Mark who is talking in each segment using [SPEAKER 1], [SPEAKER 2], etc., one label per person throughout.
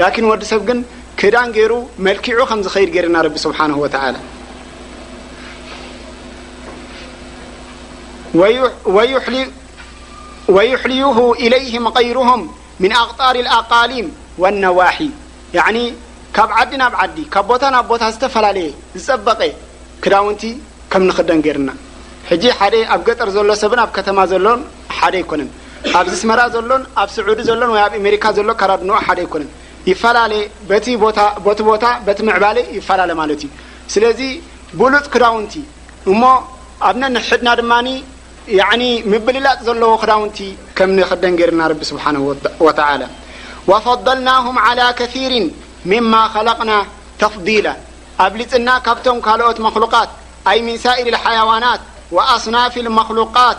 [SPEAKER 1] ላኪን ወዲ ሰብ ግን ክዳን ገይሩ መልኪዑ ከም ዝኸይድ ገይርና ረቢ ስብሓንሁ ወተዓላ ወዩሕልዩሁ ኢለይህም غይሩሁም ምን ኣቅጣር ኣቃሊም ወነዋሒ ያኒ ካብ ዓዲ ናብ ዓዲ ካብ ቦታ ናብ ቦታ ዝተፈላለየ ዝፀበቐ ክዳውንቲ ከም ንኽደን ገይርና ሕጂ ሓደ ኣብ ገጠር ዘሎ ሰብን ኣብ ከተማ ዘሎን ሓደ ኣይኮነን ኣብዚ ስመራ ዘሎን ኣብ ስዑዲ ዘሎን ወይ ኣብ ኣሜሪካ ዘሎ ኣከዳድንኡ ሓደ ኣይኮነን ይፈላለ በቲ ቦታ በቲ ቦታ በቲ ምዕባለ ይፈላለ ማለት እዩ ስለዚ ብሉፅ ክዳውንቲ እሞ ኣብ ነንሕድና ድማ ያዕኒ ምብልላፅ ዘለዎ ክዳውንቲ ከም ንኽደን ገይርና ረቢ ስብሓን ወተዓላ ወፈደልናሁም ዓላ ከሲሪን ምማ ኸለቕና ተፍዲላ ኣብሊፅና ካብቶም ካልኦት መክሉቃት ኣይ ምን ሳኢር ልሓያዋናት ወኣስናፊ ልመክሉቃት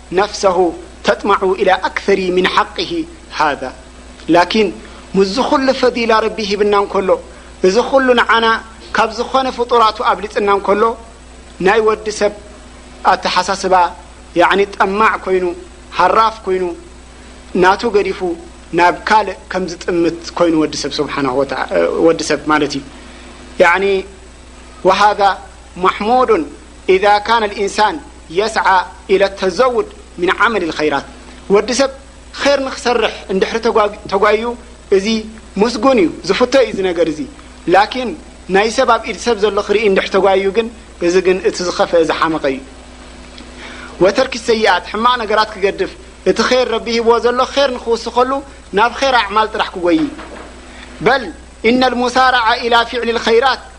[SPEAKER 1] ነፍሰሁ ተጥመዑ ኢላ ኣክተሪ ሚን ሓቅሂ ሃዛ ላኪን ምስዚ ኩሉ ፈዲላ ረቢ ሂብና እንከሎ እዚ ኩሉ ንዓና ካብ ዝኾነ ፍጡራቱ ኣብሊጽና እንከሎ ናይ ወዲ ሰብ ኣተሓሳስባ ያዕኒ ጠማዕ ኮይኑ ሃራፍ ኮይኑ ናቱ ገዲፉ ናብ ካልእ ከም ዝጥምት ኮይኑ ወዲ ሰብ ስብሓነሁ ወተዓ ወዲ ሰብ ማለት እዩ ያዕኒ ወሃዛ ማሕሙዱን ኢዛ ካነ ልኢንሳን የስዓ ኢለ ተዘውድ ምን ዓመል ልኸይራት ወዲ ሰብ ኼር ንክሰርሕ እንድሕሪ ተጓዩ እዚ ምስጉን እዩ ዝፍቶ እዩ እዚ ነገር እዚ ላኪን ናይ ሰብ ኣብ ኢድ ሰብ ዘሎ ክርኢ እንድሕ ተጓዩ ግን እዚ ግን እቲ ዝኸፈ ዝሓመቐ እዩ ወተርኪ ሰይኣት ሕማቕ ነገራት ክገድፍ እቲ ኼር ረቢ ሂብዎ ዘሎ ኼር ንክውስኸሉ ናብ ኼር ኣዕማል ጥራሕ ክጎይ በል ኢነ ልሙሳራዓ ኢላ ፊዕሊ ልኸይራት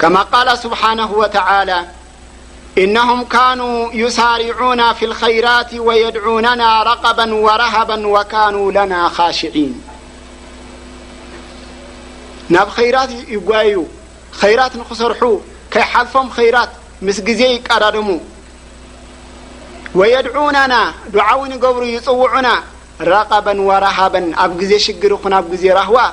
[SPEAKER 1] كم قل سبحانه وتعلى إنهم كنوا يسارعون في الخيرت ويድعوننا رقبا ورهبا وكنوا لنا خاሽعين ናብ خيራت يዩ خيራت نክሰርح كيሓلፎም خيራت مس ዜ يቀዳድሙ ويድعوننا دعونብሩ يፅውዑن رقبا ورهبا ኣብ ዜ شግر ዜ هو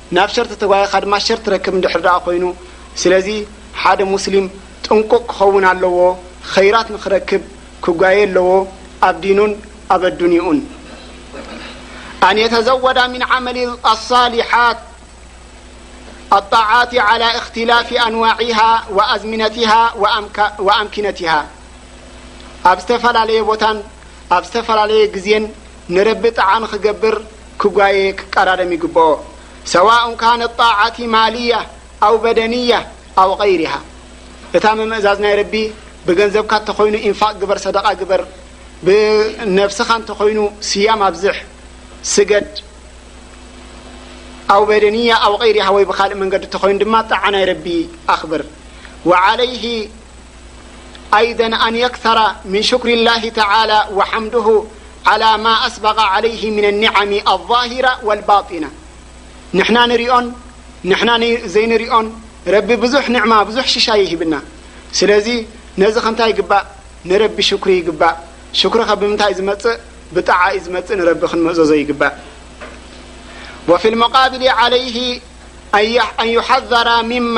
[SPEAKER 1] ናብ ሸርት ተጓይኻ ድማ ሸር ትረክብ እንድሕር ደኣ ኮይኑ ስለዚ ሓደ ሙስሊም ጥንቁቅ ክኸውን ኣለዎ ኸይራት ንኽረክብ ክጓየ ኣለዎ ኣብ ዲኑን ኣብ ኣዱንይኡን ኣን የተዘወዳ ሚን ዓመል ኣሳሊሓት ኣጣዓት ዓላ እኽትላፊ ኣንዋዒሃ ወኣዝሚነቲሃ ወኣምኪነቲሃ ኣብ ዝተፈላለየ ቦታን ኣብ ዝተፈላለየ ግዜን ንረቢ ጣዓ ንክገብር ክጓየ ክቀዳደም ይግብኦ ሰዋኡን ካነት ጣዓቲ ማልያ ኣው በደንያ ኣው ቀይሪሃ እታ ምምእዛዝ ናይ ረቢ ብገንዘብካ እተኮይኑ ኢንፋቅ ግበር ሰደቃ ግበር ብነብስካ እንተኮይኑ ስያም ኣብዝሕ ስገድ ኣው በደንያ ኣው ቀይሪሃ ወይ ብካልእ መንገዲ እተኮይኑ ድማ ጣዓ ናይ ረቢ ኣክብር ወዓለይሂ ኣይደ ኣን የክተራ ምን ሽኩሪ ላሂ ተዓላ ወሓምድሁ ዓላ ማ ኣስበቀ ዓለይሂ ምነ ኒዓሚ ኣልዛሂራ ወልባጢና ንሕና ንሪኦን ንሕና ዘይንሪኦን ረቢ ብዙሕ ኒዕማ ብዙሕ ሽሻይ ይህብና ስለዚ ነዚ ከ እንታይ ይግባእ ንረቢ ሽኩሪ ይግባእ ሽኩሪ ከ ብምንታይ እዩ ዝመፅእ ብጣዓ እዩ ዝመፅእ ንረቢ ክንምእዘዞ ይግባእ ወፊ ልመቃብሊ ዓለይሂ ኣን ዩሓዘራ ምማ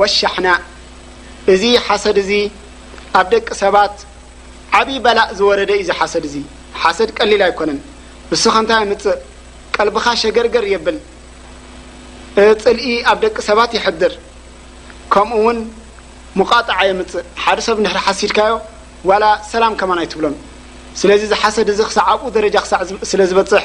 [SPEAKER 1] ወሻሕናእ እዚ ሓሰድ እዚ ኣብ ደቂ ሰባት ዓብይ በላእ ዝወረደ እዩ ዝሓሰድ እዚ ሓሰድ ቀሊል ኣይኮነን እሱኸ እንታይ የምፅእ ቀልብኻ ሸገርገር የብል ፅልኢ ኣብ ደቂ ሰባት የሕድር ከምኡ እውን ሙቃጣዓ የምፅእ ሓደ ሰብ እንድሕር ሓሲድካዮ ዋላ ሰላም ከማን ኣይትብሎን ስለዚ ዝሓሰድ እዚ ክሳዕ ኣብኡ ደረጃ ክሳዕ ስለ ዝበፅሕ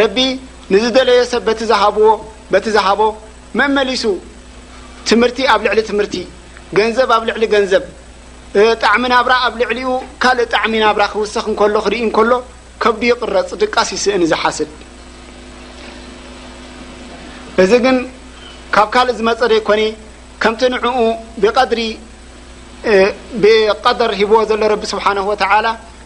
[SPEAKER 1] ረቢ ንዝደለዮ ሰብ በቲ ዝሃብዎ በቲ ዝሃቦ መመሊሱ ትምህርቲ ኣብ ልዕሊ ትምህርቲ ገንዘብ ኣብ ልዕሊ ገንዘብ ጣዕሚ ናብራ ኣብ ልዕሊኡ ካልእ ጣዕሚ ናብራ ክውሰኽ እንከሎ ክርኢ እንከሎ ከብዱ ይቕረፅ ድቃስ ይስእን እዚ ሓስድ እዚ ግን ካብ ካልእ ዝመፀ ዘይኮነ ከምቲ ንዕኡ ብቀድሪ ብቀደር ሂብዎ ዘሎ ረቢ ስብሓነሁ ወተዓላ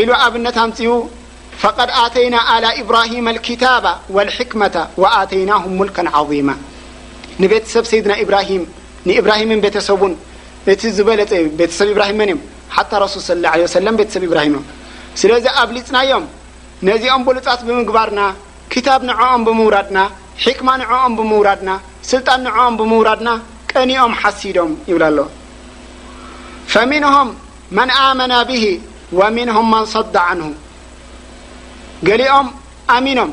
[SPEAKER 1] ኢሉ ኣብነት ኣምጺኡ ፈቀድ ኣተይና ኣላ ኢብራሂመ ኣልኪታባ ወልሕክመተ ወኣተይናሁም ሙልከን ዓዚማ ንቤተሰብ ሰይድና ኢብራሂም ንኢብራሂምን ቤተሰቡን እቲ ዝበለጸ እዩ ቤተሰብ ኢብራሂም መን እዮም ሓታ ረሱል ስለ ላ ለ ወሰለም ቤተሰብ ኢብራሂም እዮም ስለዚ ኣብሊጽናዮም ነዚኦም ብሉጻት ብምግባርና ክታብ ንዕኦም ብምውራድና ሕክማ ንዕኦም ብምውራድና ስልጣን ንዕኦም ብምውራድና ቀኒኦም ሓሲዶም ይብላ ኣሎ ፈሚንሆም መን ኣመነ ብሂ ወሚንሁም መን ሰደ ዓንሁ ገሊኦም ኣሚኖም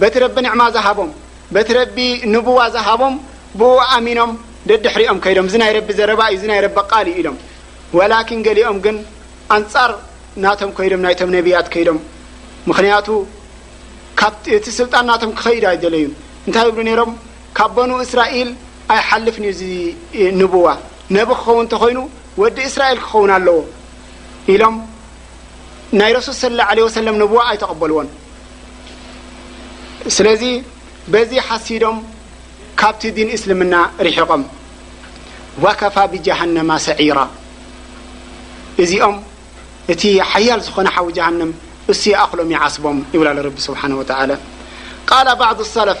[SPEAKER 1] በቲ ረቢ ንዕማ ዝሃቦም በቲ ረቢ ንቡዋ ዝሃቦም ብኡ ኣሚኖም ደድሕሪኦም ከይዶም እዚ ናይ ረቢ ዘረባ እዩ እዚ ናይ ረቢ ቃል እዩ ኢሎም ወላኪን ገሊኦም ግን ኣንጻር ናቶም ከይዶም ናይቶም ነብያት ከይዶም ምክንያቱ ካብ እቲ ስልጣን ናቶም ክኸይድ ኣይደለዩን እንታይ ይብሉ ነይሮም ካብ በኑ እስራኤል ኣይሓልፍን እዩ እዚ ንቡዋ ነቢ ክኸውን እንተኾይኑ ወዲ እስራኤል ክኸውን ኣለዎ ኢሎም ናይ ረሱል ሰለላሁ ዓለይሂ ወሰለም ንቡዋ ኣይተቐበልዎን። ስለዚ በዚ ሓሲዶም ካብቲ ዲን እስልምና ርሒቖም። ወከፋ ብጀሃነማ ሰዒራ እዚኦም እቲ ሓያል ዝኾነ ሓዊ ጀሃነም እሱ ይኣኽሎም ይዓስቦም ይብል ኣሎ ረቢ ስብሓነሁ ወተዓላ። ቃለ ባዕዱ ሰለፍ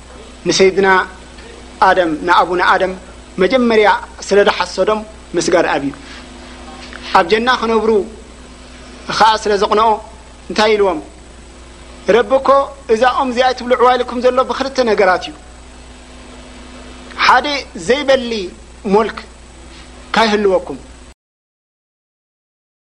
[SPEAKER 1] ንሰይድና ኣደም ንኣቡነ ኣደም መጀመርያ ስለ ዝሓሰዶም ምስጋድ ኣብዩ ኣብ ጀና ክነብሩ ኸዓ ስለ ዘቕንኦ እንታይ ኢልዎም ረቢ እኮ እዛ ኦም እዚኣ ትብልዕዋ ኢልኩም ዘሎ ብክልተ ነገራት እዩ ሓደ ዘይበሊ ሞልክ ካይህልወኩም